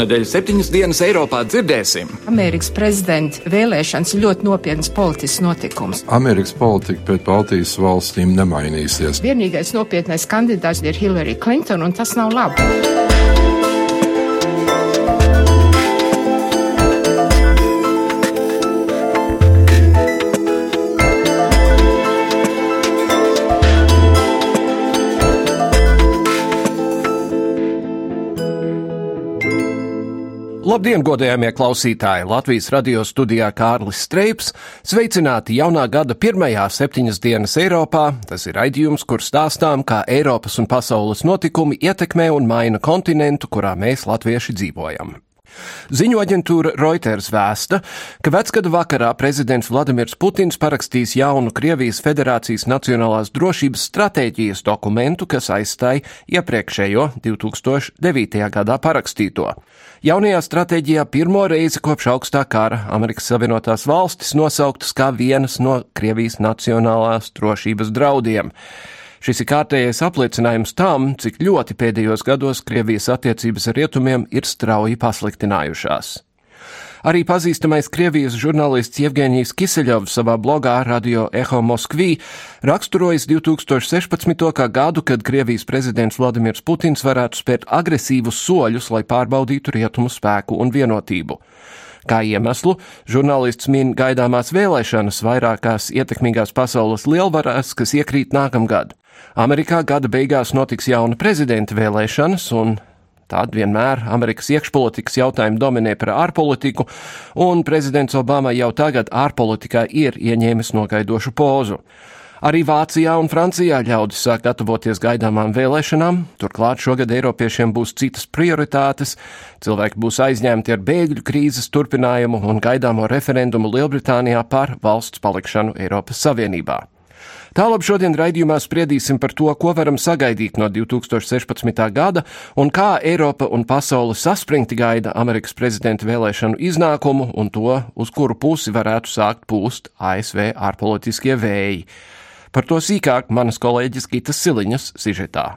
Šonadēļ septiņas dienas Eiropā dzirdēsim. Amerikas prezidenta vēlēšanas ir ļoti nopietns politisks notikums. Amerikas politika pret Baltijas valstīm nemainīsies. Vienīgais nopietnais kandidāts ir Hillary Clinton, un tas nav labi. Labdien, godējamie klausītāji! Latvijas radio studijā Kārlis Streips. Sveicināti jaunā gada pirmajā septiņas dienas Eiropā. Tas ir raidījums, kur stāstām, kā Eiropas un pasaules notikumi ietekmē un maina kontinentu, kurā mēs latvieši dzīvojam. Ziņu aģentūra Reuters vēsta, ka vecgada vakarā prezidents Vladimirs Putins parakstīs jaunu Krievijas Federācijas Nacionālās drošības stratēģijas dokumentu, kas aizstāja iepriekšējo 2009. gadā parakstīto. Jaunajā stratēģijā pirmo reizi kopš augstā kara Amerikas Savienotās valstis nosauktas kā vienas no Krievijas nacionālās drošības draudiem. Šis ir kārtējais apliecinājums tam, cik ļoti pēdējos gados Krievijas attiecības ar rietumiem ir strauji pasliktinājušās. Arī pazīstamais Krievijas žurnālists Jevgenijs Kiseļovs savā blogā Radio Eho Moskvī raksturojas 2016. kā gadu, kad Krievijas prezidents Vladimirs Putins varētu spērt agresīvus soļus, lai pārbaudītu rietumu spēku un vienotību. Kā iemeslu žurnālists min gaidāmās vēlēšanas vairākās ietekmīgās pasaules lielvarās, kas iekrīt nākamgad. Amerikā gada beigās notiks jauna prezidenta vēlēšanas, un Tad vienmēr Amerikas iekšpolitikas jautājumi dominē par ārpolitiku, un prezidents Obama jau tagad ārpolitikā ir ieņēmis nogaidošu pozu. Arī Vācijā un Francijā ļaudis sāk gatavoties gaidāmām vēlēšanām, turklāt šogad Eiropiešiem būs citas prioritātes, cilvēki būs aizņemti ar bēgļu krīzes turpinājumu un gaidāmo referendumu Lielbritānijā par valsts palikšanu Eiropas Savienībā. Tālāk šodien raidījumā spriedīsim par to, ko varam sagaidīt no 2016. gada un kā Eiropa un pasaule saspringti gaida Amerikas prezidenta vēlēšanu iznākumu un to, uz kuru pusi varētu sākt pūst ASV ārpolitiskie vēji. Par to sīkāk manas kolēģis Gitas Siliņas sižetā.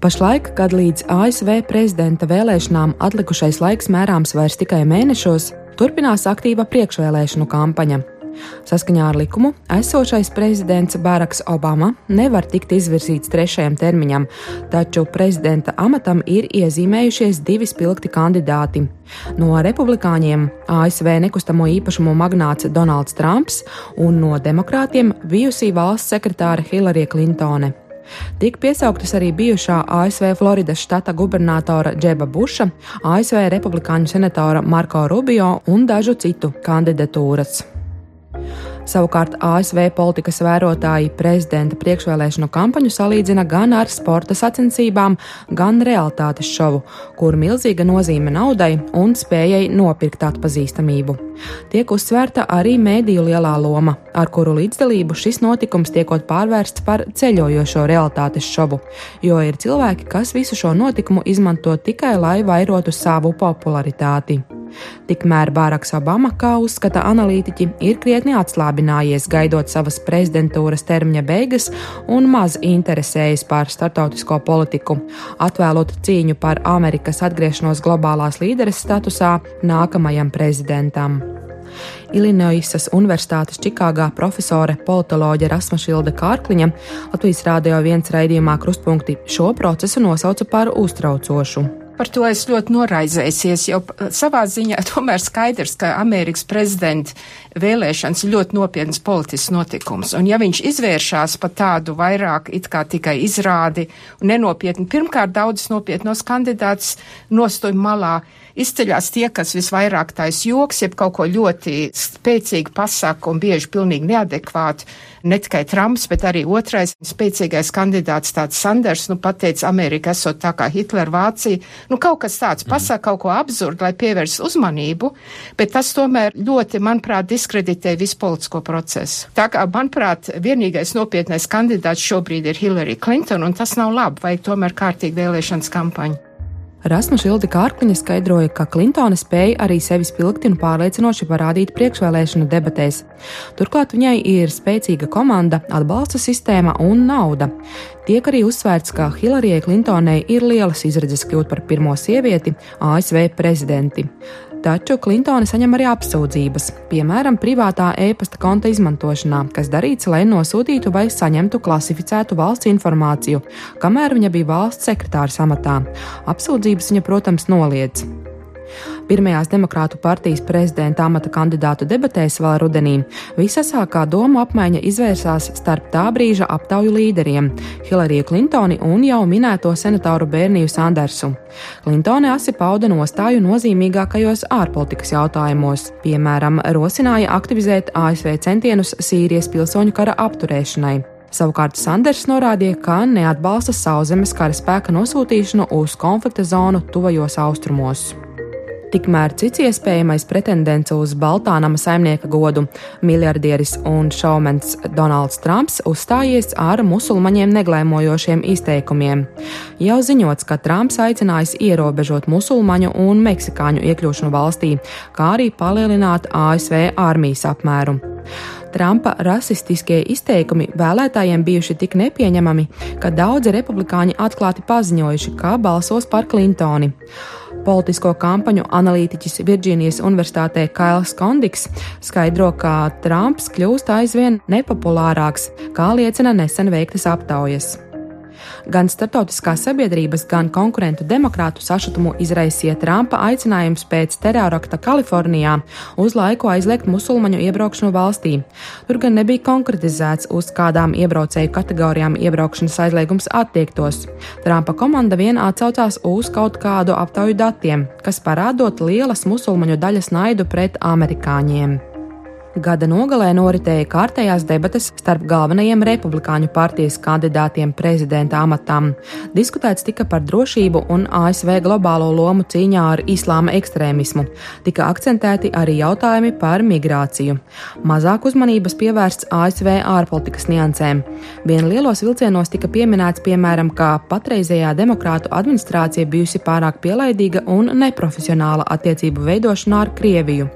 Pašlaik, kad līdz ASV prezidenta vēlēšanām atlikušais laiks mērāms vairs tikai mēnešos, turpinās aktīva priekšvēlēšanu kampaņa. Saskaņā ar likumu esošais prezidents Baraks Obama nevar tikt izvirzīts trešajam termiņam, taču prezidenta amatam ir iezīmējušies divi spilgti kandidāti. No republikāņiem ASV nekustamo īpašumu magnāts Donalds Trumps un no demokrātiem bijusī valsts sekretāre Hillary Clintone. Tik piesauktas arī bijušā ASV Floridas štata gubernatora Džeba Buša, ASV republikāņu senatora Marko Rubio un dažu citu kandidatūras. Savukārt ASV politikas vērotāji prezidenta priekšvēlēšanu kampaņu salīdzina gan ar sporta sacensībām, gan realitātes šovu, kur milzīga nozīme naudai un spējai nopirkt atpazīstamību. Tiek uzsvērta arī mēdīju lielā loma, ar kuru līdzdalību šis notikums tiekot pārvērsts par ceļojošo realitātes šovu, jo ir cilvēki, kas visu šo notikumu izmanto tikai lai vairotu savu popularitāti. Tikmēr Bāraks Obama, kā uzskata analītiķi, ir krietni atslābinājies gaidot savas prezidentūras termiņa beigas un maz interesējas par startautisko politiku, atvēlot cīņu par Amerikas atgriešanos globālās līderes statusā nākamajam prezidentam. Ilinoisas Universitātes Čikāgā profesore politoloģe Rasma Šilde Kārkliņa Latvijas Rādio viens raidījumā krustpunkti šo procesu nosauca par uztraucošu par to es ļoti noraizēsies, jo savā ziņā tomēr skaidrs, ka Amerikas prezidenta vēlēšanas ir ļoti nopietnas politisks notikums. Un ja viņš izvēršās pa tādu vairāk it kā tikai izrādi un nenopietni, pirmkārt daudzas nopietnos kandidātus nostuj malā izceļās tie, kas visvairāk tais joks, jeb kaut ko ļoti spēcīgi pasaka un bieži pilnīgi neadekvāti. Ne tikai Trumps, bet arī otrais spēcīgais kandidāts tāds Sanders, nu pateica, Amerika esot tā kā Hitler, Vācija. Nu kaut kas tāds pasaka kaut ko absurdu, lai pievērs uzmanību, bet tas tomēr ļoti, manuprāt, diskreditē visu politisko procesu. Tā kā, manuprāt, vienīgais nopietnais kandidāts šobrīd ir Hillary Clinton, un tas nav labi, vajag tomēr kārtīgi vēlēšanas kampaņu. Rasma Šilde Kārkliņa skaidroja, ka Klintone spēja arī sevi spilgti un pārliecinoši parādīt priekšvēlēšanu debatēs. Turklāt viņai ir spēcīga komanda, atbalsta sistēma un nauda. Tiek arī uzsvērts, ka Hilarijai Klintonai ir lielas izredzes kļūt par pirmo sievieti ASV prezidenti. Taču Klintone saņem arī apsūdzības, piemēram, privātā e-pasta konta izmantošanā, kas darīts, lai nosūtītu vai saņemtu klasificētu valsts informāciju, kamēr viņa bija valsts sekretāra amatā. Apsūdzības viņa, protams, noliedz. Pirmajās Demokrātu partijas prezidenta amata kandidātu debatēs vēl rudenī visasākā doma apmaiņa izvērsās starp tā brīža aptauju līderiem - Hillariju Klintoni un jau minēto senatoru Bērniju Sandersu. Klintone asi pauda nostāju nozīmīgākajos ārpolitikas jautājumos, piemēram, rosināja aktivizēt ASV centienus Sīrijas pilsoņu kara apturēšanai. Savukārt Sanders norādīja, ka neatbalsta sauszemes kara spēka nosūtīšanu uz konflikta zonu tuvajos austrumos. Tikmēr cits iespējamais pretendents uz Baltānama saimnieka godu - miljardieris un šaumens Donalds Trumps uzstājies ar musulmaņiem neglēmojošiem izteikumiem. Jau ziņots, ka Trumps aicinājis ierobežot musulmaņu un meksikāņu iekļūšanu valstī, kā arī palielināt ASV armijas apmēru. Trumpa rasistiskie izteikumi vēlētājiem bijuši tik nepieņemami, ka daudzi republikāņi atklāti paziņojuši, ka balsos par Klintoni. Politisko kampaņu analītiķis Virģīnijas Universitātē Kails Kondiks skaidro, ka Trumps kļūst aizvien nepopulārāks, kā liecina nesen veiktas aptaujas. Gan starptautiskās sabiedrības, gan konkurentu demokrātu sašutumu izraisīja Trumpa aicinājums pēc terorakta Kalifornijā uz laiku aizliegt musulmaņu iebraukšanu valstī. Tur gan nebija konkretizēts, uz kādām iebraucēju kategorijām iebraukšanas aizliegums attiektos. Trumpa komanda vien atsaucās uz kaut kādu aptauju datiem, kas parādot lielas musulmaņu daļas naidu pret amerikāņiem. Gada nogalē noritēja kārtējās debates starp galvenajiem republikāņu partijas kandidātiem prezidenta amatam. Diskutēts tika par drošību un ASV globālo lomu cīņā ar islāma ekstrēmismu. Tika akcentēti arī jautājumi par migrāciju. Mazāk uzmanības pievērsts ASV ārpolitikas niansēm. Vien lielos vilcienos tika pieminēts, piemēram, ka patreizējā demokrātu administrācija bijusi pārāk pielaidīga un neprofesionāla attiecību veidošanā ar Krieviju.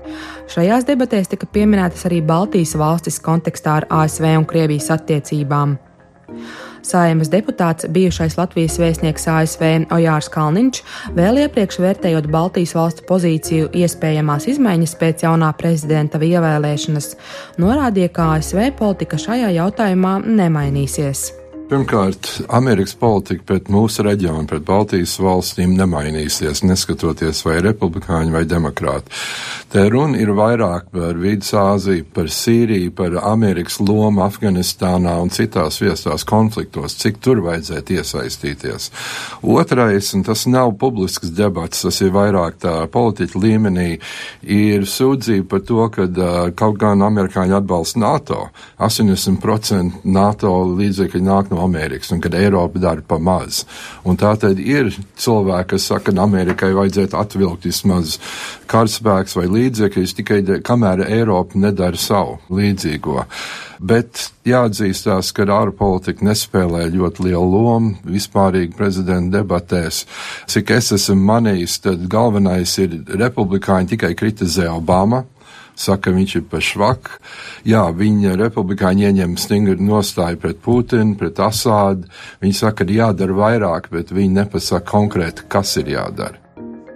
Šajās debatēs tika pieminētas arī Baltijas valstis kontekstā ar ASV un Krievijas attiecībām. Saimas deputāts, bijušais Latvijas vēstnieks ASV Ojārs Kalniņš, vēl iepriekš vērtējot Baltijas valstu pozīciju iespējamās izmaiņas pēc jaunā prezidenta ievēlēšanas, norādīja, ka ASV politika šajā jautājumā nemainīsies. Pirmkārt, Amerikas politika pret mūsu reģionu, pret Baltijas valstīm nemainīsies, neskatoties vai republikāņi vai demokrāti. Te runa ir vairāk par Vidusāziju, par Sīriju, par Amerikas lomu Afganistānā un citās viestās konfliktos, cik tur vajadzētu iesaistīties. Otrais, un tas nav publisks debats, tas ir vairāk tā politiķa līmenī, ir sūdzība par to, ka kaut gan amerikāņi atbalsta NATO, 80% NATO līdzekļi nāk no Amerikas un kad Eiropa dara pa maz. Un tā tad ir cilvēki, kas saka, ka Amerikai vajadzētu atvilkt vismaz karaspēks vai līdzekļus tikai kamēr Eiropa nedara savu līdzīgo. Bet jāatzīstās, ka ārpolitika nespēlē ļoti lielu lomu vispārīgi prezidenta debatēs. Cik es esmu manījis, tad galvenais ir republikāņi tikai kritizē Obama, saka, viņš ir par švaku. Jā, viņa republikāņi ieņem stingru nostāju pret Putinu, pret Asādu. Viņi saka, ka jādara vairāk, bet viņi nepasaka konkrēti, kas ir jādara.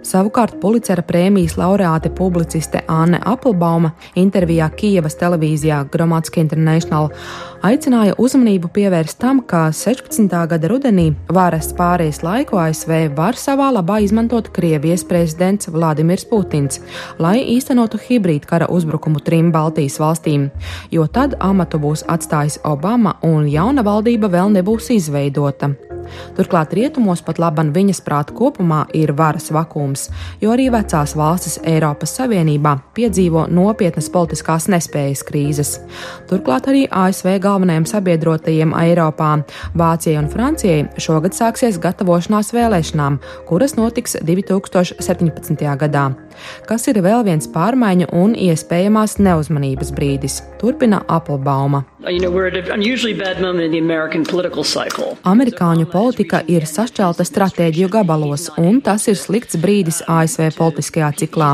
Savukārt Pulicera prēmijas laureāte publiciste Anne Applebauma intervijā Kijavas televīzijā Gromatska International aicināja uzmanību pievērst tam, ka 16. gada rudenī varas pārējais laiku ASV var savā labā izmantot Krievijas prezidents Vladimirs Putins, lai īstenotu hibrīd kara uzbrukumu trim Baltijas valstīm, jo tad amatu būs atstājis Obama un jauna valdība vēl nebūs izveidota. Turklāt rietumos pat laban viņas prāta kopumā ir varas vakums, jo arī vecās valstis Eiropas Savienībā piedzīvo nopietnas politiskās nespējas krīzes. Turklāt arī ASV galvenajiem sabiedrotajiem Eiropā, Vācijai un Francijai, šogad sāksies gatavošanās vēlēšanām, kuras notiks 2017. gadā kas ir vēl viens pārmaiņu un iespējamās neuzmanības brīdis, turpina Applebauma. Amerikāņu politika ir sašķelta stratēģiju gabalos, un tas ir slikts brīdis ASV politiskajā ciklā.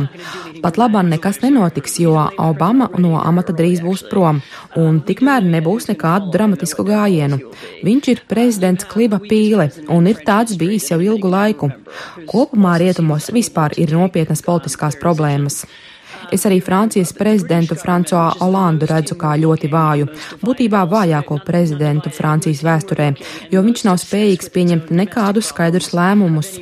Pat labāk nekas nenotiks, jo Obama no amata drīz būs prom, un tikmēr nebūs nekādu dramatisku gājienu. Viņš ir prezidents kliba pīle, un ir tāds bijis jau ilgu laiku. Kopumā rietumos vispār ir nopietnas politiskas problēmas. Es arī Francijas prezidentu Francoā Olandu redzu kā ļoti vāju, būtībā vājāko prezidentu Francijas vēsturē, jo viņš nav spējīgs pieņemt nekādus skaidrus lēmumus.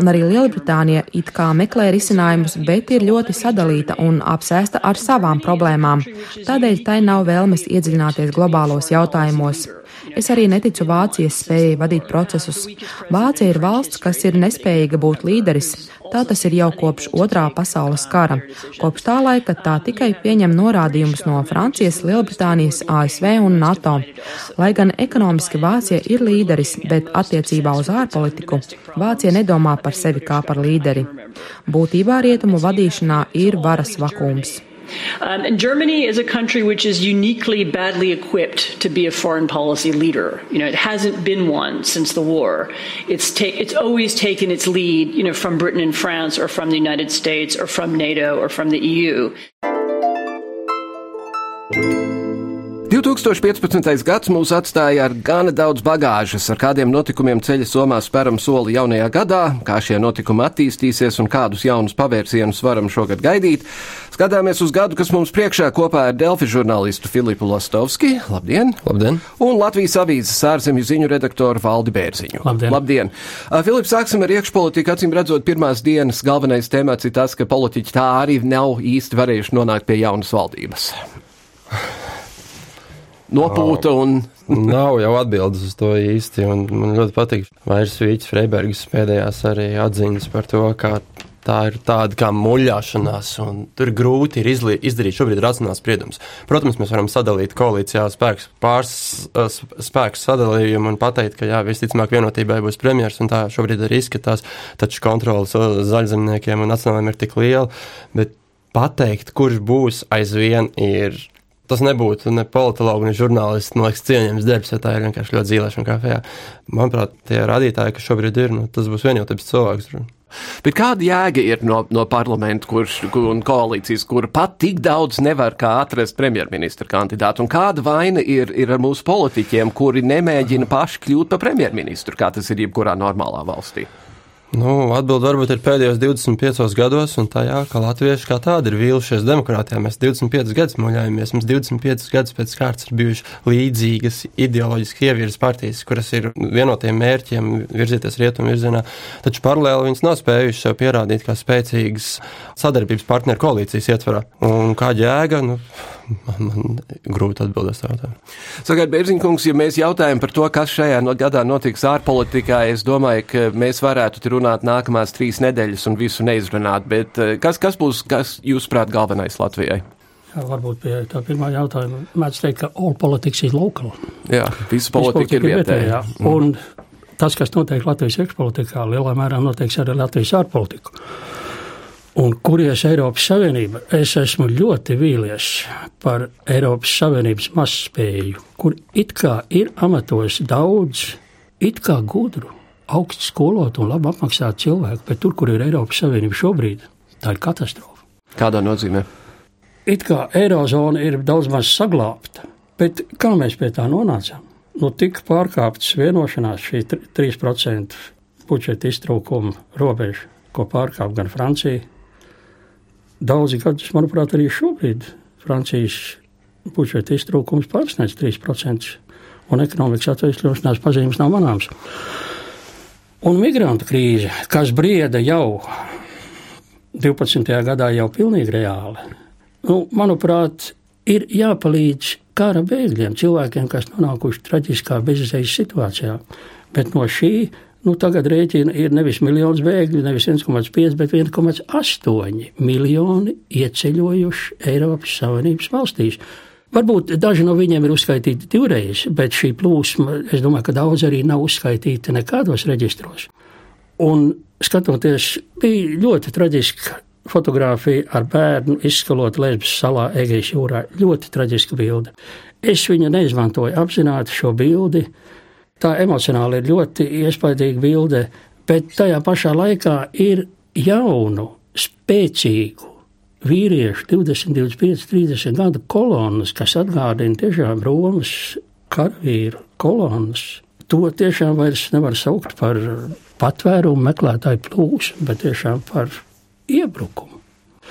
Un arī Lielbritānija it kā meklē risinājumus, bet ir ļoti sadalīta un apsēsta ar savām problēmām. Tādēļ tai nav vēlmes iedziļināties globālos jautājumos. Es arī neticu Vācijas spējai vadīt procesus. Vācija ir valsts, kas ir nespējīga būt līderis. Tā tas ir jau kopš otrā pasaules kara. Kopš tā laika tā tikai pieņem norādījumus no Francijas, Lielbritānijas, ASV un NATO. Lai gan ekonomiski Vācija ir līderis, bet attiecībā uz ārpolitiku Vācija nedomā par sevi kā par līderi. Būtībā rietumu vadīšanā ir varas vakums. Um, and Germany is a country which is uniquely badly equipped to be a foreign policy leader. You know, it hasn't been one since the war. It's ta- it's always taken its lead, you know, from Britain and France or from the United States or from NATO or from the EU. 2015. gads mūs atstāja ar gana daudz bagāžas, ar kādiem notikumiem ceļa somā speram soli jaunajā gadā, kā šie notikumi attīstīsies un kādus jaunus pavērsienus varam šogad gaidīt. Skatāmies uz gadu, kas mums priekšā kopā ar Delfi žurnālistu Filipu Lastovski. Labdien! Labdien! Un Latvijas avīzes ārzemju ziņu redaktoru Valdi Bērziņu. Labdien! Labdien. Filips, sāksim ar iekšpolitiku. Acīm redzot, pirmās dienas galvenais temats ir tas, ka politiķi tā arī nav īsti varējuši nonākt pie jaunas valdības nopūta un. Nav jau atbildes uz to īsti, man ļoti patīk Vairs Vīķis Freibergs pēdējās arī atziņas par to, kā tā ir tāda kā muļāšanās, un tur grūti ir izli, izdarīt šobrīd racionāls spriedums. Protams, mēs varam sadalīt koalīcijā spēkus, pāris spēku sadalījumu un pateikt, ka jā, visticamāk vienotībai būs premjers, un tā šobrīd arī izskatās, taču kontrolas zaļzemniekiem un nacionāliem ir tik liela, bet pateikt, kurš būs aizvien ir tas nebūtu ne politologs, ne žurnālists, man liekas, cienījams darbs, ja tā ir vienkārši ļoti zīlēšana kafejā. Manuprāt, tie rādītāji, kas šobrīd ir, nu, tas būs vienotības cilvēks. Bet kāda jēga ir no, no parlamenta kurš, kur, un koalīcijas, kur pat tik daudz nevar kā atrast premjerministra kandidātu? Un kāda vaina ir, ir ar mūsu politiķiem, kuri nemēģina paši kļūt par premjerministru, kā tas ir jebkurā normālā valstī? Nu, Atbilde varbūt ir pēdējos 25 gados, un tajā, ka latvieši kā tādi ir vīlušies demokrātijā. Mēs 25 gadus muļājamies, mums 25 gadus pēc kārtas ir bijušas līdzīgas ideoloģiski ievirzes partijas, kuras ir vienotiem mērķiem virzīties rietumu virzienā, taču paralēli viņas nav spējušas sev pierādīt kā spēcīgas sadarbības partneru koalīcijas ietvarā. Un kā jēga, nu, man, man grūti atbildēt uz jautājumu. Sakiet, Bērziņkungs, ja mēs jautājam par to, kas šajā gadā notiks ārpolitikā, es domāju, ka mēs varētu runāt nākamās trīs nedēļas un visu neizrunāt, bet eh, kas, kas būs, kas jūsuprāt, galvenais Latvijai? Jā, varbūt pie tā pirmā jautājuma mēdz teikt, ka all politics is local. Jā, visa politika ir vietējā. Mm. Un tas, kas notiek Latvijas iekšpolitikā, lielā mērā noteiks arī Latvijas ārpolitiku. Un kuries Eiropas Savienība, es esmu ļoti vīlies par Eiropas Savienības mazspēju, kur it kā ir amatos daudz, it kā gudru, augstu skolotu un labi apmaksātu cilvēku, bet tur, kur ir Eiropas Savienība šobrīd, tā ir katastrofa. Kādā nozīmē? It kā Eirozona ir daudz maz saglabāta, bet kā mēs pie tā nonācām? Nu, tika pārkāptas vienošanās šī 3% budžeta iztrūkuma robeža, ko pārkāp gan Francija. Daudzi gadus, manuprāt, arī šobrīd Francijas budžeta iztrūkums pārsniedz 3%, un ekonomikas atvesļošanās pazīmes nav manāmas. Un migrantu krīze, kas brieda jau 12. gadā, jau pilnīgi reāli, nu, manuprāt, ir jāpalīdz kara bēgļiem, cilvēkiem, kas nonākuši traģiskā bezizējas situācijā. Bet no šī nu, tagad rēķina ir nevis miljons bēgļu, nevis 1,5, bet 1,8 miljoni ieceļojuši Eiropas Savienības valstīs. Varbūt daži no viņiem ir uzskaitīti divreiz, bet šī plūsma, es domāju, ka daudz arī nav uzskaitīti nekādos reģistros. Un skatoties, bija ļoti traģiska fotografija ar bērnu izskalot Lesbas salā Egejas jūrā. Ļoti traģiska bilde. Es viņu neizmantoju apzināti šo bildi. Tā emocionāli ir ļoti iespaidīga bilde, bet tajā pašā laikā ir jaunu, spēcīgu, vīriešu 20, 25, 30 gadu kolonas, kas atgādina tiešām Romas karavīru kolonas. To tiešām vairs nevar saukt par patvērumu meklētāju plūsmu, bet tiešām par iebrukumu.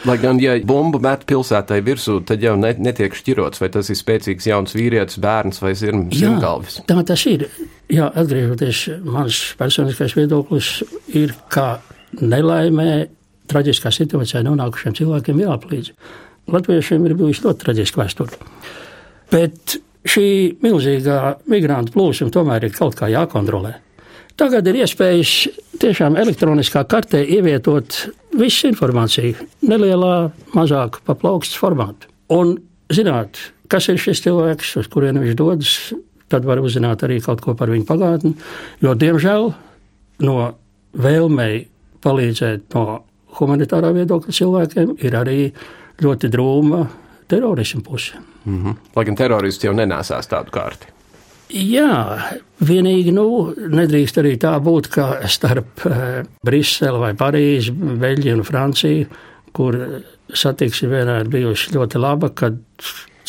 Lai gan, ja bumbu met pilsētai virsū, tad jau ne, netiek šķirots, vai tas ir spēcīgs jauns vīrietis, bērns vai zirngalvis. Tā tas ir. Jā, atgriežoties, mans personiskais viedoklis ir, ka nelaimē traģiskā situācijā nonākušiem cilvēkiem jāpalīdz. Latviešiem ir bijusi ļoti traģiska vēsture. Bet šī milzīgā migrantu plūsma tomēr ir kaut kā jākontrolē. Tagad ir iespējas tiešām elektroniskā kartē ievietot visu informāciju, nelielā, mazāk pa plaukstas formātu. Un zināt, kas ir šis cilvēks, uz kurien viņš dodas, tad var uzzināt arī kaut ko par viņu pagātni. Jo, diemžēl, no vēlmei palīdzēt no humanitārā viedokļa cilvēkiem ir arī ļoti drūma terorismu puse. Mm -hmm. Lai gan teroristi jau nenēsās tādu kārti. Jā, vienīgi nu, nedrīkst arī tā būt, ka starp uh, Briseli vai Parīzi, Beļģiju un Franciju, kur satiksme vienmēr bijusi ļoti laba, kad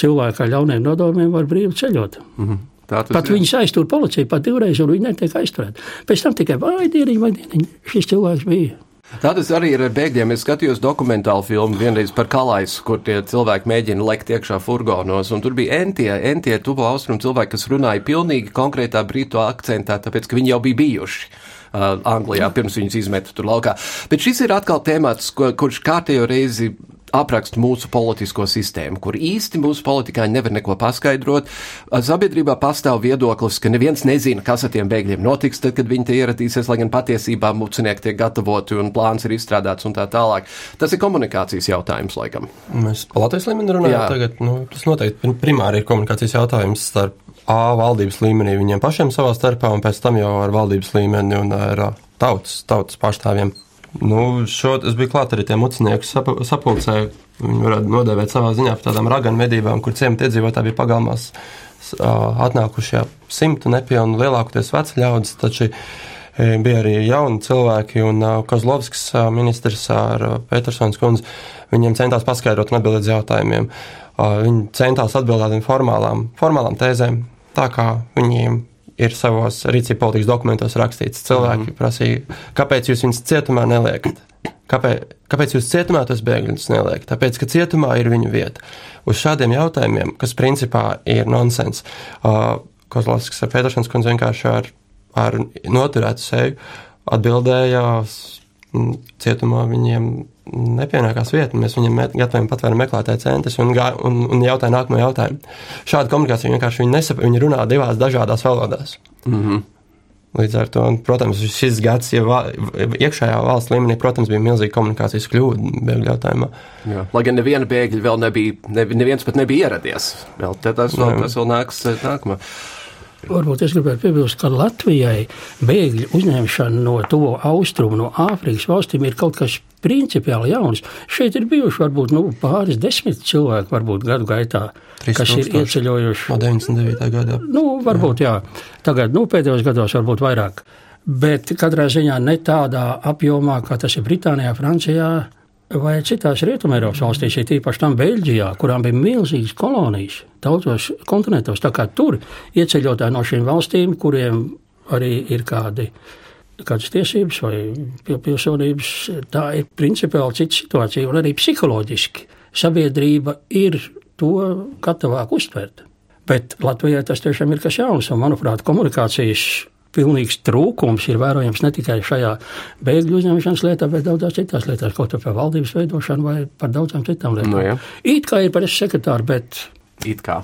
cilvēki ar ļauniem nodomiem var brīvi ceļot. Mm -hmm. Tātad, pat viņus aiztur policija, pat divreiz, un viņi netiek aizturēti. Pēc tam tikai vai dieniņ, vai dieniņ, šis cilvēks bija Tā tas arī ir ar bēgļiem. Es skatījos dokumentālu filmu vienreiz par kalais, kur tie cilvēki mēģina lekt iekšā furgonos, tur bija entie, entie tuvo austrumu cilvēki, kas runāja pilnīgi konkrētā brītu akcentā, tāpēc, ka viņi jau bija bijuši. Uh, Anglijā pirms viņus izmeta tur laukā. Bet šis ir atkal temats, ko, kurš kārtējo reizi apraksta mūsu politisko sistēmu, kur īsti mūsu politikāņi nevar neko paskaidrot. Sabiedrībā pastāv viedoklis, ka neviens nezina, kas ar tiem bēgļiem notiks, tad, kad viņi te ieradīsies, lai gan patiesībā mucinieki tiek gatavoti un plāns ir izstrādāts un tā tālāk. Tas ir komunikācijas jautājums, laikam. Mēs Latvijas līmenī runājam tagad, nu, tas noteikti primāri ir komunikācijas jautājums starp A valdības līmenī viņiem pašiem savā starpā un pēc tam jau ar valdības līmeni un ar tautas, tautas pārstāvjiem. Nu, šo, es biju klāt arī tiem mucinieku sapulcē. Viņi varētu nodēvēt savā ziņā par tādām raganu medībām, kur ciemata iedzīvotāji bija pagalmās atnākušie simtu nepilnu, lielākoties veci ļaudis, taču bija arī jauni cilvēki, un Kozlovskis ministrs ar Petersons kundzi, viņiem centās paskaidrot un atbildēt jautājumiem. Viņi centās atbildēt formālām, formālām tēzēm, tā kā viņiem ir savos rīcību politikas dokumentos rakstīts. Cilvēki mm. prasīja, kāpēc jūs viņus cietumā neliekat? Kāpēc, kāpēc jūs cietumā tos bēgļus neliekat? Tāpēc, ka cietumā ir viņu vieta. Uz šādiem jautājumiem, kas principā ir nonsens, uh, Kozlovskis ar Petersons kundzi vienkārši ar, ar noturētu seju atbildēja, cietumā viņiem nepienākās vieta. Mēs viņam gatavojam patvērumu meklētāju centrus un, un, un jautāju nākamo jautājumu. Šāda komunikācija vienkārši viņi nesaprot, viņi runā divās dažādās valodās. Mm -hmm. Līdz ar to, protams, šis gads jau iekšējā valsts līmenī, protams, bija milzīga komunikācijas kļūda bēgļu jautājumā. Jā. Lai gan neviena bēgļa vēl nebija, neviens pat nebija ieradies. Vēl tas, vēl, tas vēl nāks nākamā. Varbūt es gribētu piebilst, ka Latvijai bēgļu uzņemšana no tuvo austrumu, no Āfrikas valstīm ir kaut kas principiāli jauns. Šeit ir bijuši varbūt nu, pāris desmit cilvēki, varbūt gadu gaitā, kas ir ieceļojuši. No 99. gadā. Nu, varbūt jā. jā. Tagad, nu, pēdējos gados varbūt vairāk. Bet katrā ziņā ne tādā apjomā, kā tas ir Britānijā, Francijā, vai citās Rietumēropas valstīs, ir īpaši tam Beļģijā, kurām bija milzīgas kolonijas daudzos kontinentos. Tā kā tur ieceļotāji no šīm valstīm, kuriem arī ir kādi, kādas tiesības vai pilsonības, tā ir principiāli cita situācija, un arī psiholoģiski sabiedrība ir to gatavāk uztvert. Bet Latvijai tas tiešām ir kas jauns, un manuprāt, komunikācijas pilnīgs trūkums ir vērojams ne tikai šajā bēgļu uzņemšanas lietā, bet daudzās citās lietās, kaut arī par valdības veidošanu vai par daudzām citām lietām. No, nu jā. It kā ir par sekretāru, bet It kā.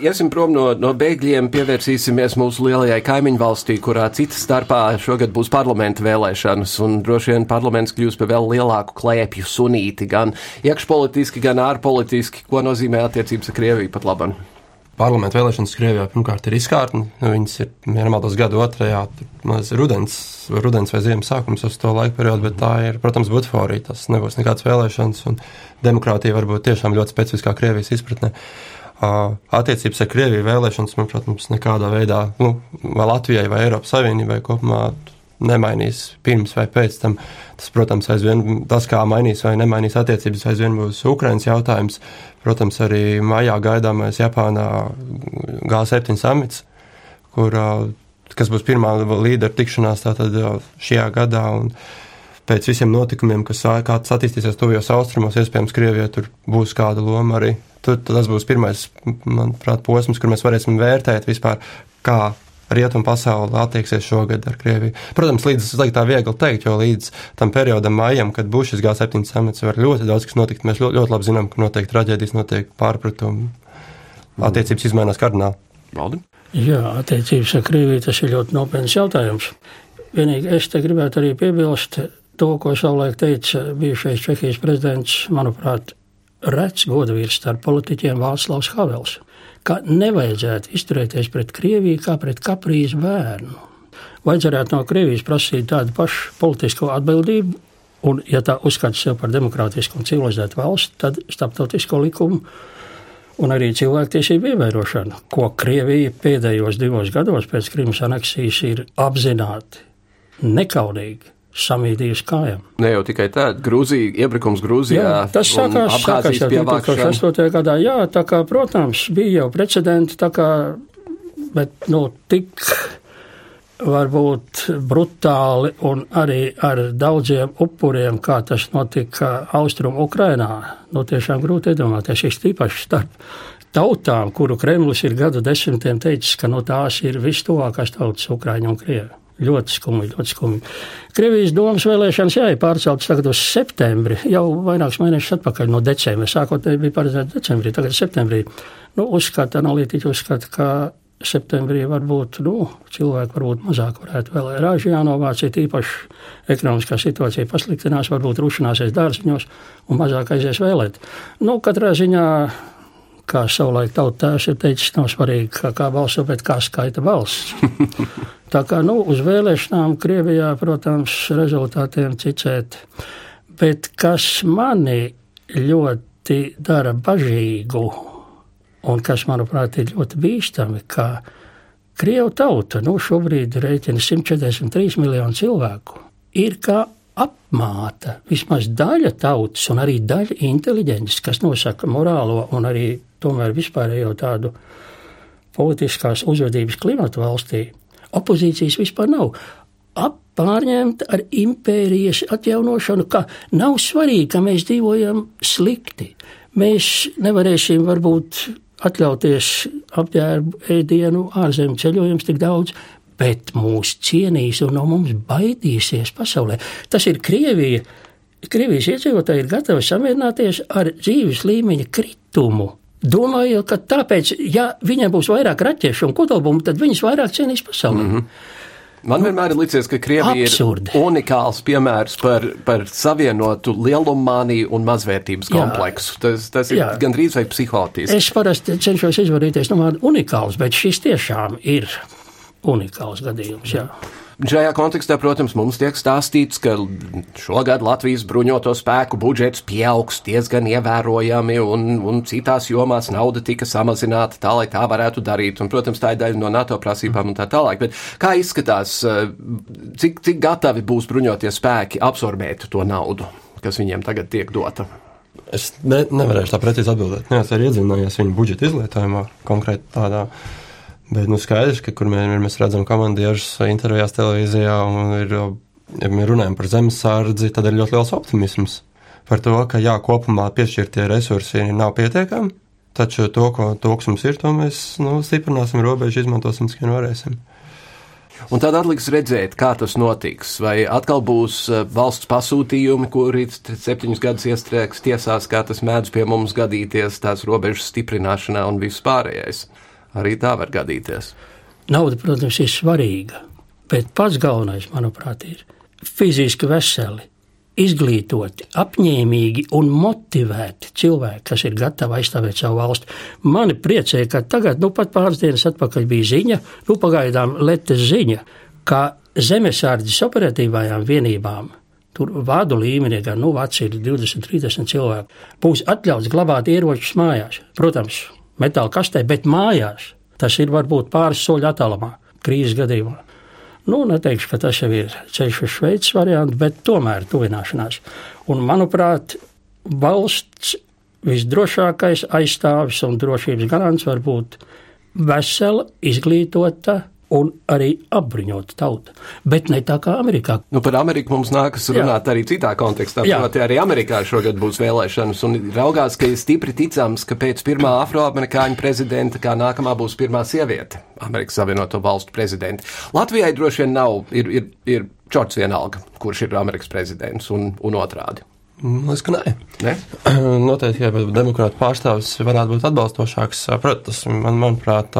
Iesim prom no, no bēgļiem, pievērsīsimies mūsu lielajai kaimiņu valstī, kurā citas starpā šogad būs parlamenta vēlēšanas, un droši vien parlaments kļūs par vēl lielāku klēpju sunīti, gan iekšpolitiski, gan ārpolitiski, ko nozīmē attiecības ar Krieviju pat labam. Parlamenta vēlēšanas Krievijā pirmkārt ir izkārtni. Nu, viņas ir vienmēr gada otrajā, rudens, rudens vai ziemas sākums uz to laika periodu, bet tā ir, protams, butforija. Tas nebūs nekāds vēlēšanas, un demokrātija var būt tiešām ļoti specifiskā Krievijas izpratnē. Attiecības ar Krieviju vēlēšanas, man, protams, nekādā veidā, nu, vai Latvijai vai Eiropas Savienībai kopumā nemainīs pirms vai pēc tam. Tas, protams, aizvien tas, kā mainīs vai nemainīs attiecības, aizvien būs Ukrainas jautājums. Protams, arī maijā gaidāmais Japānā G7 samits, kur, kas būs pirmā līdera tikšanās tātad šajā gadā. Un, pēc visiem notikumiem, kas kāds attīstīsies tuvajos austrumos, iespējams, Krievijai tur būs kāda loma arī Tur, tas būs pirmais, manuprāt, posms, kur mēs varēsim vērtēt vispār, kā rietumu pasaule attieksies šogad ar Krieviju. Protams, līdz tas tā viegli teikt, jo līdz tam periodam, maijam, kad būs šis G7 samits, var ļoti daudz kas notikt. Mēs ļoti, ļoti labi zinām, ka notiek traģēdijas, notiek pārpratumi, attiecības izmainās kardināli. Valdi? Jā, attiecības ar Krieviju tas ir ļoti nopietns jautājums. Vienīgi es te gribētu arī piebilst to, ko savulaik teica bijušais Čehijas prezidents, manuprāt, rets godavīrs starp politiķiem Vāclavs Havels, ka nevajadzētu izturēties pret Krieviju kā pret kaprīzu bērnu. Vajadzētu no Krievijas prasīt tādu pašu politisko atbildību, un, ja tā uzskata sev par demokrātisku un civilizētu valsti, tad starptautisko likumu un arī cilvēktiesību ievērošanu, ko Krievija pēdējos divos gados pēc Krimas aneksijas ir apzināti nekaunīgi samīdījusi kājām. Ne jau tikai tā, Grūzija, iebrukums Grūzijā. Jā, tas sākās, sākās jau 2008. gadā. Jā, tā kā, protams, bija jau precedenti, tā kā, bet, nu, tik varbūt brutāli un arī ar daudziem upuriem, kā tas notika Austrum Ukrainā, nu, tiešām grūti iedomāties, ir tīpaši starp tautām, kuru Kremlis ir gadu desmitiem teicis, ka no tās ir vistuvākās tautas Ukraiņa un Krievi. Ļoti skumji, ļoti skumji. Krievijas domas vēlēšanas jā, ir pārceltas tagad uz septembri, jau vairākus mēnešus atpakaļ no decembra. Sākotnēji bija paredzēts decembrī, tagad septembrī. Nu, uzskata, analītiķi uzskata, ka septembrī varbūt nu, cilvēki varbūt mazāk varētu vēl rāžu jānovāc, ir īpaši ekonomiskā situācija pasliktinās, varbūt rušināsies dārziņos un mazāk aizies vēlēt. Nu, katrā ziņā kā savulaik tautās ir teicis, nav svarīgi, kā, kā balso, bet kā skaita balss. Tā kā nu, uz vēlēšanām Krievijā, protams, rezultātiem cicēt, bet kas mani ļoti dara bažīgu un kas, manuprāt, ir ļoti bīstami, ka Krievu tauta, nu šobrīd rēķina 143 miljonu cilvēku, ir kā apmāta vismaz daļa tautas un arī daļa inteliģences, kas nosaka morālo un arī tomēr vispārējo tādu politiskās uzvedības klimatu valstī, opozīcijas vispār nav. Pārņemta ar impērijas atjaunošanu, ka nav svarīgi, ka mēs dzīvojam slikti. Mēs nevarēsim varbūt atļauties apģērbu, ēdienu, ārzemju ceļojumus tik daudz, bet mūs cienīs un no mums baidīsies pasaulē. Tas ir Krievija. Krievijas iedzīvotāji ir gatavi samierināties ar dzīves līmeņa kritumu Domāju, ka tāpēc, ja viņiem būs vairāk raķešu un kodolbumbu, tad viņas vairāk cienīs pasaulē. Mm -hmm. Man vienmēr ir licies, ka Krievija Absurdi. ir unikāls piemērs par, par savienotu lielumāniju un mazvērtības kompleksu. Jā, tas, tas ir jā. gandrīz vai psihotisks. Es parasti cenšos izvairīties no vārda unikāls, bet šis tiešām ir unikāls gadījums. Jā. Šajā kontekstā, protams, mums tiek stāstīts, ka šogad Latvijas bruņoto spēku budžets pieaugs diezgan ievērojami, un, un citās jomās nauda tika samazināta tā, lai tā varētu darīt. Un, protams, tā ir daļa no NATO prasībām un tā tālāk. Bet kā izskatās, cik, cik gatavi būs bruņotie spēki absorbēt to naudu, kas viņiem tagad tiek dota? Es ne, nevarēšu tā precīzi atbildēt. Nē, es arī iedzinājies viņu budžeta izlietojumā, konkrēti tādā Bet nu, skaidrs, ka kur mēs, mēs redzam komandierus intervijās televīzijā un ir, ja mēs runājam par zemesardzi, tad ir ļoti liels optimisms par to, ka jā, kopumā piešķirtie resursi nav pietiekami, taču to, ko, to, kas mums ir, to mēs nu, stiprināsim robežu, izmantosim, cik vien varēsim. Un tad atliks redzēt, kā tas notiks. Vai atkal būs uh, valsts pasūtījumi, kuri septiņus gadus iestrēgs tiesās, kā tas mēdz pie mums gadīties, tās robežas stiprināšanā un viss pārējais. Arī tā var gadīties. Nauda, protams, ir svarīga, bet pats galvenais, manuprāt, ir fiziski veseli izglītoti, apņēmīgi un motivēti cilvēki, kas ir gatavi aizstāvēt savu valsti. Mani priecē, ka tagad, nu pat pāris dienas atpakaļ bija ziņa, nu pagaidām letes ziņa, ka zemesārdzes operatīvajām vienībām tur vādu līmenī, gan nu, veci ir 20, 30 cilvēki, būs atļauts glabāt ieročus mājās. Protams, metāla kastē, bet mājās tas ir varbūt pāris soļu attālumā krīzes gadījumā. Nu, neteikšu, ka tas jau ir ceļš uz Šveices variantu, bet tomēr tuvināšanās. Un, manuprāt, valsts visdrošākais aizstāvis un drošības garants var būt vesela, izglītota un arī apbruņota tauta. Bet ne tā kā Amerikā. Nu, par Ameriku mums nākas runāt Jā. arī citā kontekstā. Proti, arī Amerikā šogad būs vēlēšanas, un raugās, ka ir stipri ticams, ka pēc pirmā afroamerikāņu prezidenta, kā nākamā būs pirmā sieviete, Amerikas Savienoto Valstu prezidenta. Latvijai droši vien nav, ir, ir, ir čorts vienalga, kurš ir Amerikas prezidents un, un otrādi. Liekas, ka nē. Ne? Noteikti, ja demokrāta pārstāvis varētu būt atbalstošāks. Protams, man, manuprāt,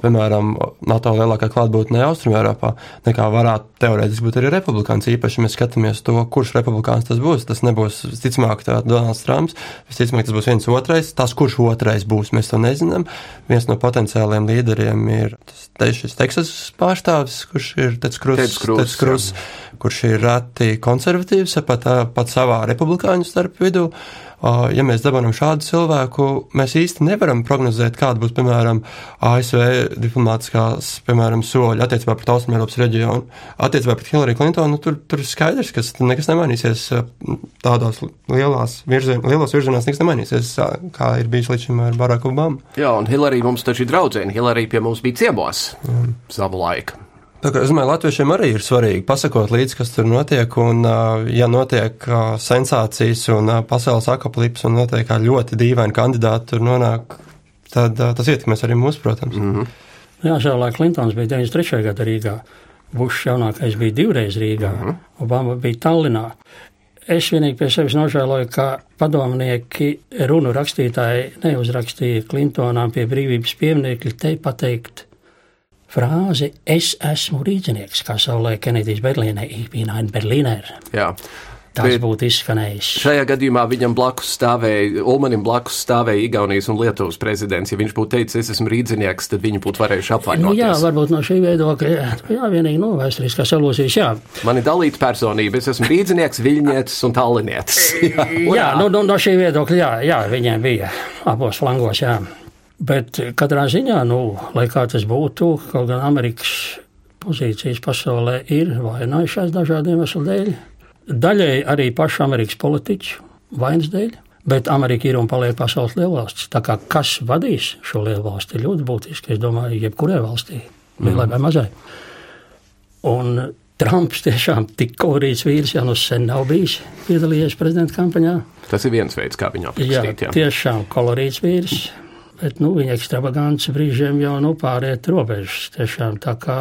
piemēram, NATO lielākā klātbūtne Austrumērāpā, nekā varētu teorētiski būt arī republikāns. Īpaši, ja mēs skatāmies to, kurš republikāns tas būs. Tas nebūs, visticamāk, Donalds Trumps, visticamāk, tas būs viens otrais. Tas, kurš otrais būs, mēs to nezinām. Viens no potenciāliem līderiem ir šis Teksas pārstāvis, kurš ir Teds Krus kurš ir reti konservatīvs, pat, pat savā republikāņu starp vidū. Ja mēs dabūjam šādu cilvēku, mēs īsti nevaram prognozēt, kāda būs, piemēram, ASV diplomātiskās, piemēram, soļi attiecībā pret Austrumēropas reģionu. Attiecībā pret Hillary Clintonu, nu, tur, tur ir skaidrs, ka nekas nemainīsies tādos lielās virzien, lielos virzienos, nekas nemainīsies, kā ir bijis līdz šim ar Baracku Obamu. Jā, un Hillary mums taču ir draudzene. Hillary pie mums bija ciemos mm. Tā kā, es domāju, latviešiem arī ir svarīgi pasakot līdzi, kas tur notiek, un, ja notiek sensācijas un pasaules akaplips un notiek kā ļoti dīvaini kandidāti tur nonāk, tad tas ietekmēs arī mūs, protams. Mm -hmm. Jā, Žēlā Klintons bija 93. gada Rīgā, Bušs jaunākais bija divreiz Rīgā, mm -hmm. Obama bija Tallinā. Es vienīgi pie sevis nožēloju, ka padomnieki runu rakstītāji neuzrakstīja Klintonām pie brīvības pieminekļa te pateikt frāzi Es esmu rīznieks, kā savulaik Kenedijs Berlīnē, ich bin ein Berliner. Jā. Tas būtu izskanējis. Šajā gadījumā viņam blakus stāvēja, Ulmanim blakus stāvēja Igaunijas un Lietuvas prezidents. Ja viņš būtu teicis, es esmu rīdzinieks, tad viņi būtu varējuši apvainot. Nu, jā, varbūt no šī viedokļa, jā, jā vienīgi no vēsturiskās alūzijas, jā. Man ir dalīta personība, es esmu rīdzinieks, viļņietis un tallinietis. jā, jā nu, no, no šī viedokļa, jā, jā, viņiem bija abos flangos, jā. Bet katrā ziņā, nu, lai kā tas būtu, kaut gan Amerikas pozīcijas pasaulē ir vainājušās dažādiem iemeslu dēļ. Daļēji arī pašu Amerikas politiķu vainas dēļ, bet Amerika ir un paliek pasaules lielvalsts. Tā kā kas vadīs šo lielvalsti ir ļoti būtiski, es domāju, jebkurai valstī, lielai vai mazai. Un Trumps tiešām tik kolorīts vīrs, jau no sen nav bijis piedalījies prezidenta kampaņā. Tas ir viens veids, kā viņu aprakstīt. Jā, jā. tiešām kolorīts vīrs bet nu, viņa ekstravagants brīžiem jau nu, pāriet robežas. Tiešām tā kā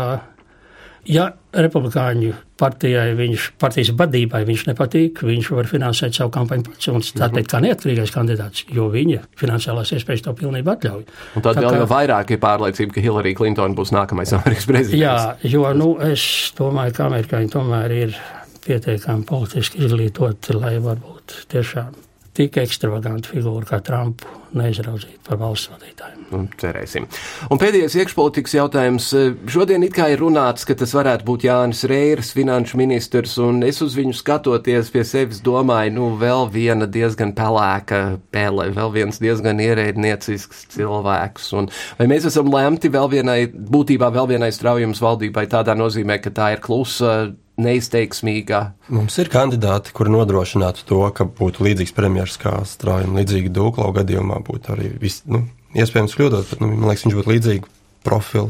ja republikāņu partijai, viņš, partijas vadībai viņš nepatīk, viņš var finansēt savu kampaņu pats un tā teikt kā neatkarīgais kandidāts, jo viņa finansiālās iespējas to pilnībā atļauj. Un tad tā vēl kā, jau vairāk ir pārliecība, ka Hillary Clinton būs nākamais Amerikas prezidents. Jā, jo, nu, es domāju, ka amerikāņi tomēr ir pietiekami politiski izglītoti, lai varbūt tiešām tik ekstravagantu figūru kā Trumpu neizraudzīt par valsts vadītāju. Nu, cerēsim. Un pēdējais iekšpolitikas jautājums. Šodien it kā ir runāts, ka tas varētu būt Jānis Reiras, finanšu ministrs, un es uz viņu skatoties pie sevis domāju, nu, vēl viena diezgan pelēka pele, vēl viens diezgan ierēdniecisks cilvēks. Un vai mēs esam lemti vēl vienai, būtībā vēl vienai straujums valdībai tādā nozīmē, ka tā ir klusa neizteiksmīgā. Mums ir kandidāti, kuri nodrošinātu to, ka būtu līdzīgs premjerministrs kā strāvim, līdzīgi Dūklau gadījumā būtu arī vis, nu, iespējams kļūdot, bet nu, man liekas, viņš būtu līdzīgi profilu.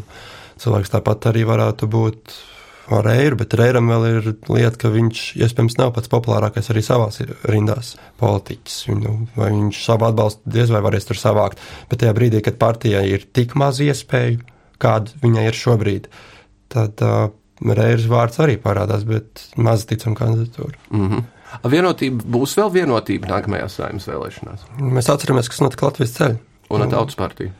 Cilvēks tāpat arī varētu būt ar Reiru, bet Reiram vēl ir lieta, ka viņš iespējams nav pats populārākais arī savās rindās politiķis. Nu, vai viņš savu atbalstu diez vai varēs tur savākt, bet tajā brīdī, kad partijai ir tik maz iespēju, kāda viņai ir šobrīd, tad uh, Reiras vārds arī parādās, bet maz ticam kandidatūru. Mm -hmm. Vienotība būs vēl vienotība nākamajās saimnes vēlēšanās. Mēs atceramies, kas notika Latvijas ceļā. Un ar tautas partiju.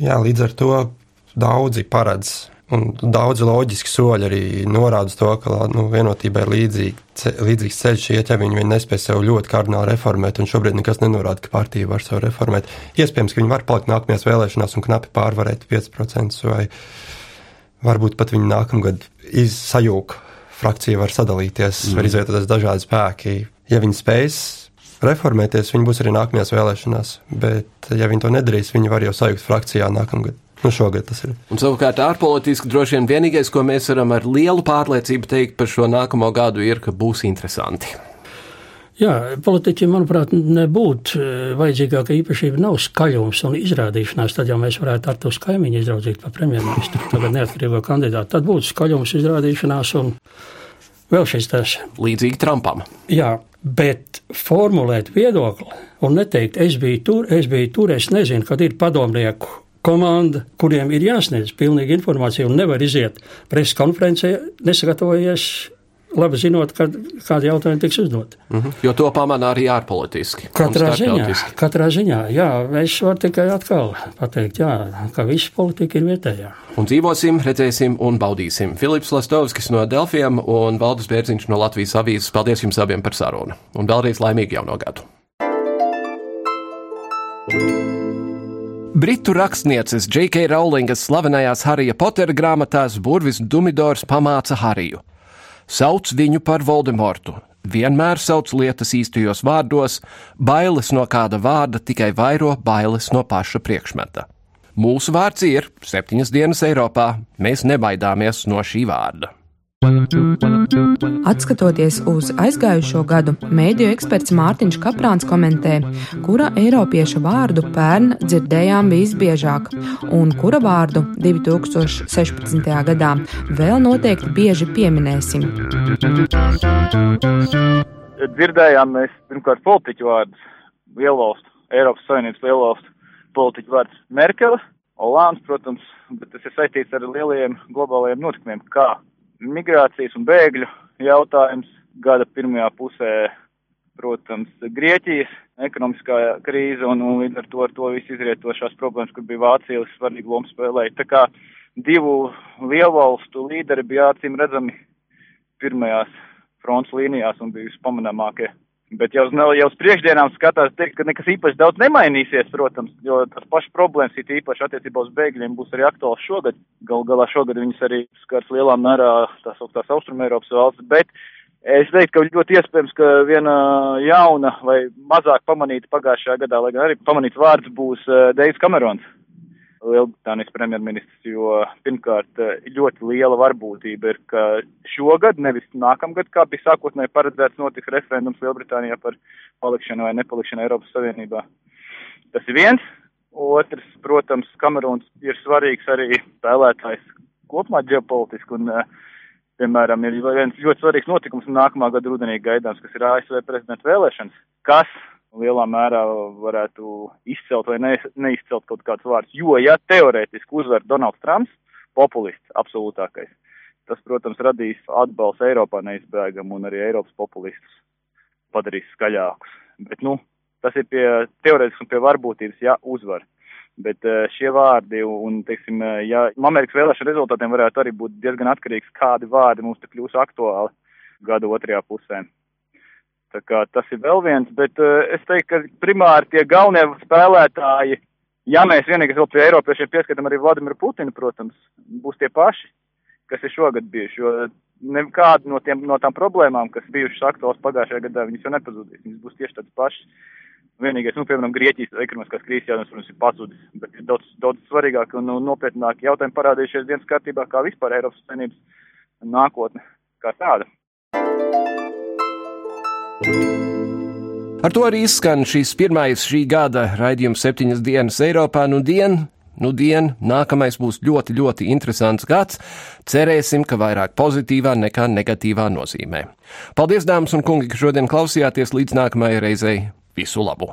Jā, līdz ar to daudzi paredz Un daudzi loģiski soļi arī norāda to, ka nu, vienotībai ir līdzīgi, līdzīgs ceļš iet, ja viņi, viņi nespēj sev ļoti kardināli reformēt, un šobrīd nekas nenorāda, ka partija var sev reformēt. Iespējams, ka viņi var palikt nākamajās vēlēšanās un knapi pārvarēt 5%, vai varbūt pat viņi nākamgad izsajūg, frakcija var sadalīties, mm. var izvietoties dažādi spēki. Ja viņi spējas reformēties, viņi būs arī nākamajās vēlēšanās, bet ja viņi to nedarīs, viņi var jau sajūgt frakcijā nākamgad. Nu, šogad tas ir. Un savukārt ārpolitiski droši vien vienīgais, ko mēs varam ar lielu pārliecību teikt par šo nākamo gadu, ir, ka būs interesanti. Jā, politiķiem, manuprāt, nebūtu e, vajadzīgāka īpašība nav skaļums un izrādīšanās. Tad jau mēs varētu ar to kaimiņu izraudzīt par premjerministru, tagad neatkarīgo kandidātu. Tad būtu skaļums, izrādīšanās un vēl šis tas. Līdzīgi Trumpam. Jā, bet formulēt viedokli un neteikt, es biju tur, es biju tur, es nezinu, kad ir padomnieku komanda, kuriem ir jāsniedz pilnīga informācija un nevar iziet preses konferencē, nesagatavojies. Labi zinot, kad, kādi jautājumi tiks uzdoti. Mm -hmm. Jo to pamanā arī ārpolitiski. Katrā ziņā, katrā ziņā, jā, es varu tikai atkal pateikt, jā, ka visa politika ir vietējā. Un dzīvosim, redzēsim un baudīsim. Filips Lastovskis no Delfiem un Valdis Bērziņš no Latvijas avīzes. Paldies jums abiem par sarunu. Un vēlreiz laimīgi jauno gadu. thank you Britu rakstnieces J.K. Rowlingas slavenajās Harija Potera grāmatās Burvis Dumidors pamāca Hariju. Sauc viņu par Voldemortu, vienmēr sauc lietas īstajos vārdos, bailes no kāda vārda tikai vairo bailes no paša priekšmeta. Mūsu vārds ir septiņas dienas Eiropā, mēs nebaidāmies no šī vārda. Atskatoties uz aizgājušo gadu, mēdīju eksperts Mārtiņš Kaprāns komentē, kura eiropieša vārdu pērn dzirdējām visbiežāk, un kura vārdu 2016. gadā vēl noteikti bieži pieminēsim. Dzirdējām mēs pirmkārt politiķu vārdus, lielvalstu, Eiropas Savienības lielvalstu politiķu vārds Merkele, Olāns, protams, bet tas ir saistīts ar lielajiem globālajiem notikumiem, kā migrācijas un bēgļu jautājums gada pirmajā pusē, protams, Grieķijas ekonomiskā krīze un, un līdz ar to ar to visu izrietošās problēmas, kur bija Vācija svarīgu lomu spēlēja. Tā kā divu lielvalstu līderi bija acīm redzami pirmajās fronts līnijās un bija vispamanāmākie Bet jau, jau uz priekšdienām skatās, teikt, ka nekas īpaši daudz nemainīsies, protams, jo tas pašs problēmas ir īpaši attiecībā uz bēgļiem būs arī aktuāls šogad. Gal galā šogad viņas arī skars lielā mērā tās augstās Austrum Eiropas valsts, bet es teiktu, ka ļoti iespējams, ka viena jauna vai mazāk pamanīta pagājušajā gadā, lai gan arī pamanīts vārds būs uh, Deivs Kamerons. Lielbritānijas premjerministrs, jo pirmkārt eh, ļoti liela varbūtība ir, ka šogad, nevis nākamgad, kā bija sākotnēji paredzēts, notiks referendums Lielbritānijā par palikšanu vai nepalikšanu Eiropas Savienībā. Tas ir viens. Otrs, protams, Kamerūns ir svarīgs arī spēlētājs kopumā ģeopolitiski un, eh, piemēram, ir viens ļoti svarīgs notikums nākamā gada rudenī gaidāms, kas ir ASV prezidenta vēlēšanas, kas lielā mērā varētu izcelt vai ne, neizcelt kaut kāds vārds. Jo, ja teorētiski uzvar Donalds Trumps, populists absolūtākais, tas, protams, radīs atbalstu Eiropā neizbēgam un arī Eiropas populistus padarīs skaļākus. Bet, nu, tas ir pie teorētiski un pie varbūtības, ja uzvar. Bet eh, šie vārdi un, teiksim, eh, ja Amerikas vēlēšana rezultātiem varētu arī būt diezgan atkarīgs, kādi vārdi mums te kļūs aktuāli gada otrajā pusē. Tā kā tas ir vēl viens, bet uh, es teiktu, ka primāri tie galvenie spēlētāji, ja mēs vienīgi vēl pie Eiropiešiem pieskatam arī Vladimiru Putinu, protams, būs tie paši, kas ir šogad bijuši, jo nekāda no, tiem, no tām problēmām, kas bijušas aktuāls pagājušajā gadā, viņas jau nepazudīs, viņas būs tieši tādas pašas. Vienīgais, nu, piemēram, Grieķijas ekonomiskās krīzes jautājums, protams, ir pazudis, bet ir daudz, daudz svarīgāk un nopietnāk jautājumi parādījušies dienas kārtībā, kā vispār Eiropas Savienības nākotne kā tāda. Ar to arī izskan šis pirmais šī gada raidījums septiņas dienas Eiropā. Nu, dien, nu, dien, nākamais būs ļoti, ļoti interesants gads. Cerēsim, ka vairāk pozitīvā nekā negatīvā nozīmē. Paldies, dāmas un kungi, ka šodien klausījāties līdz nākamajai reizei. Visu labu!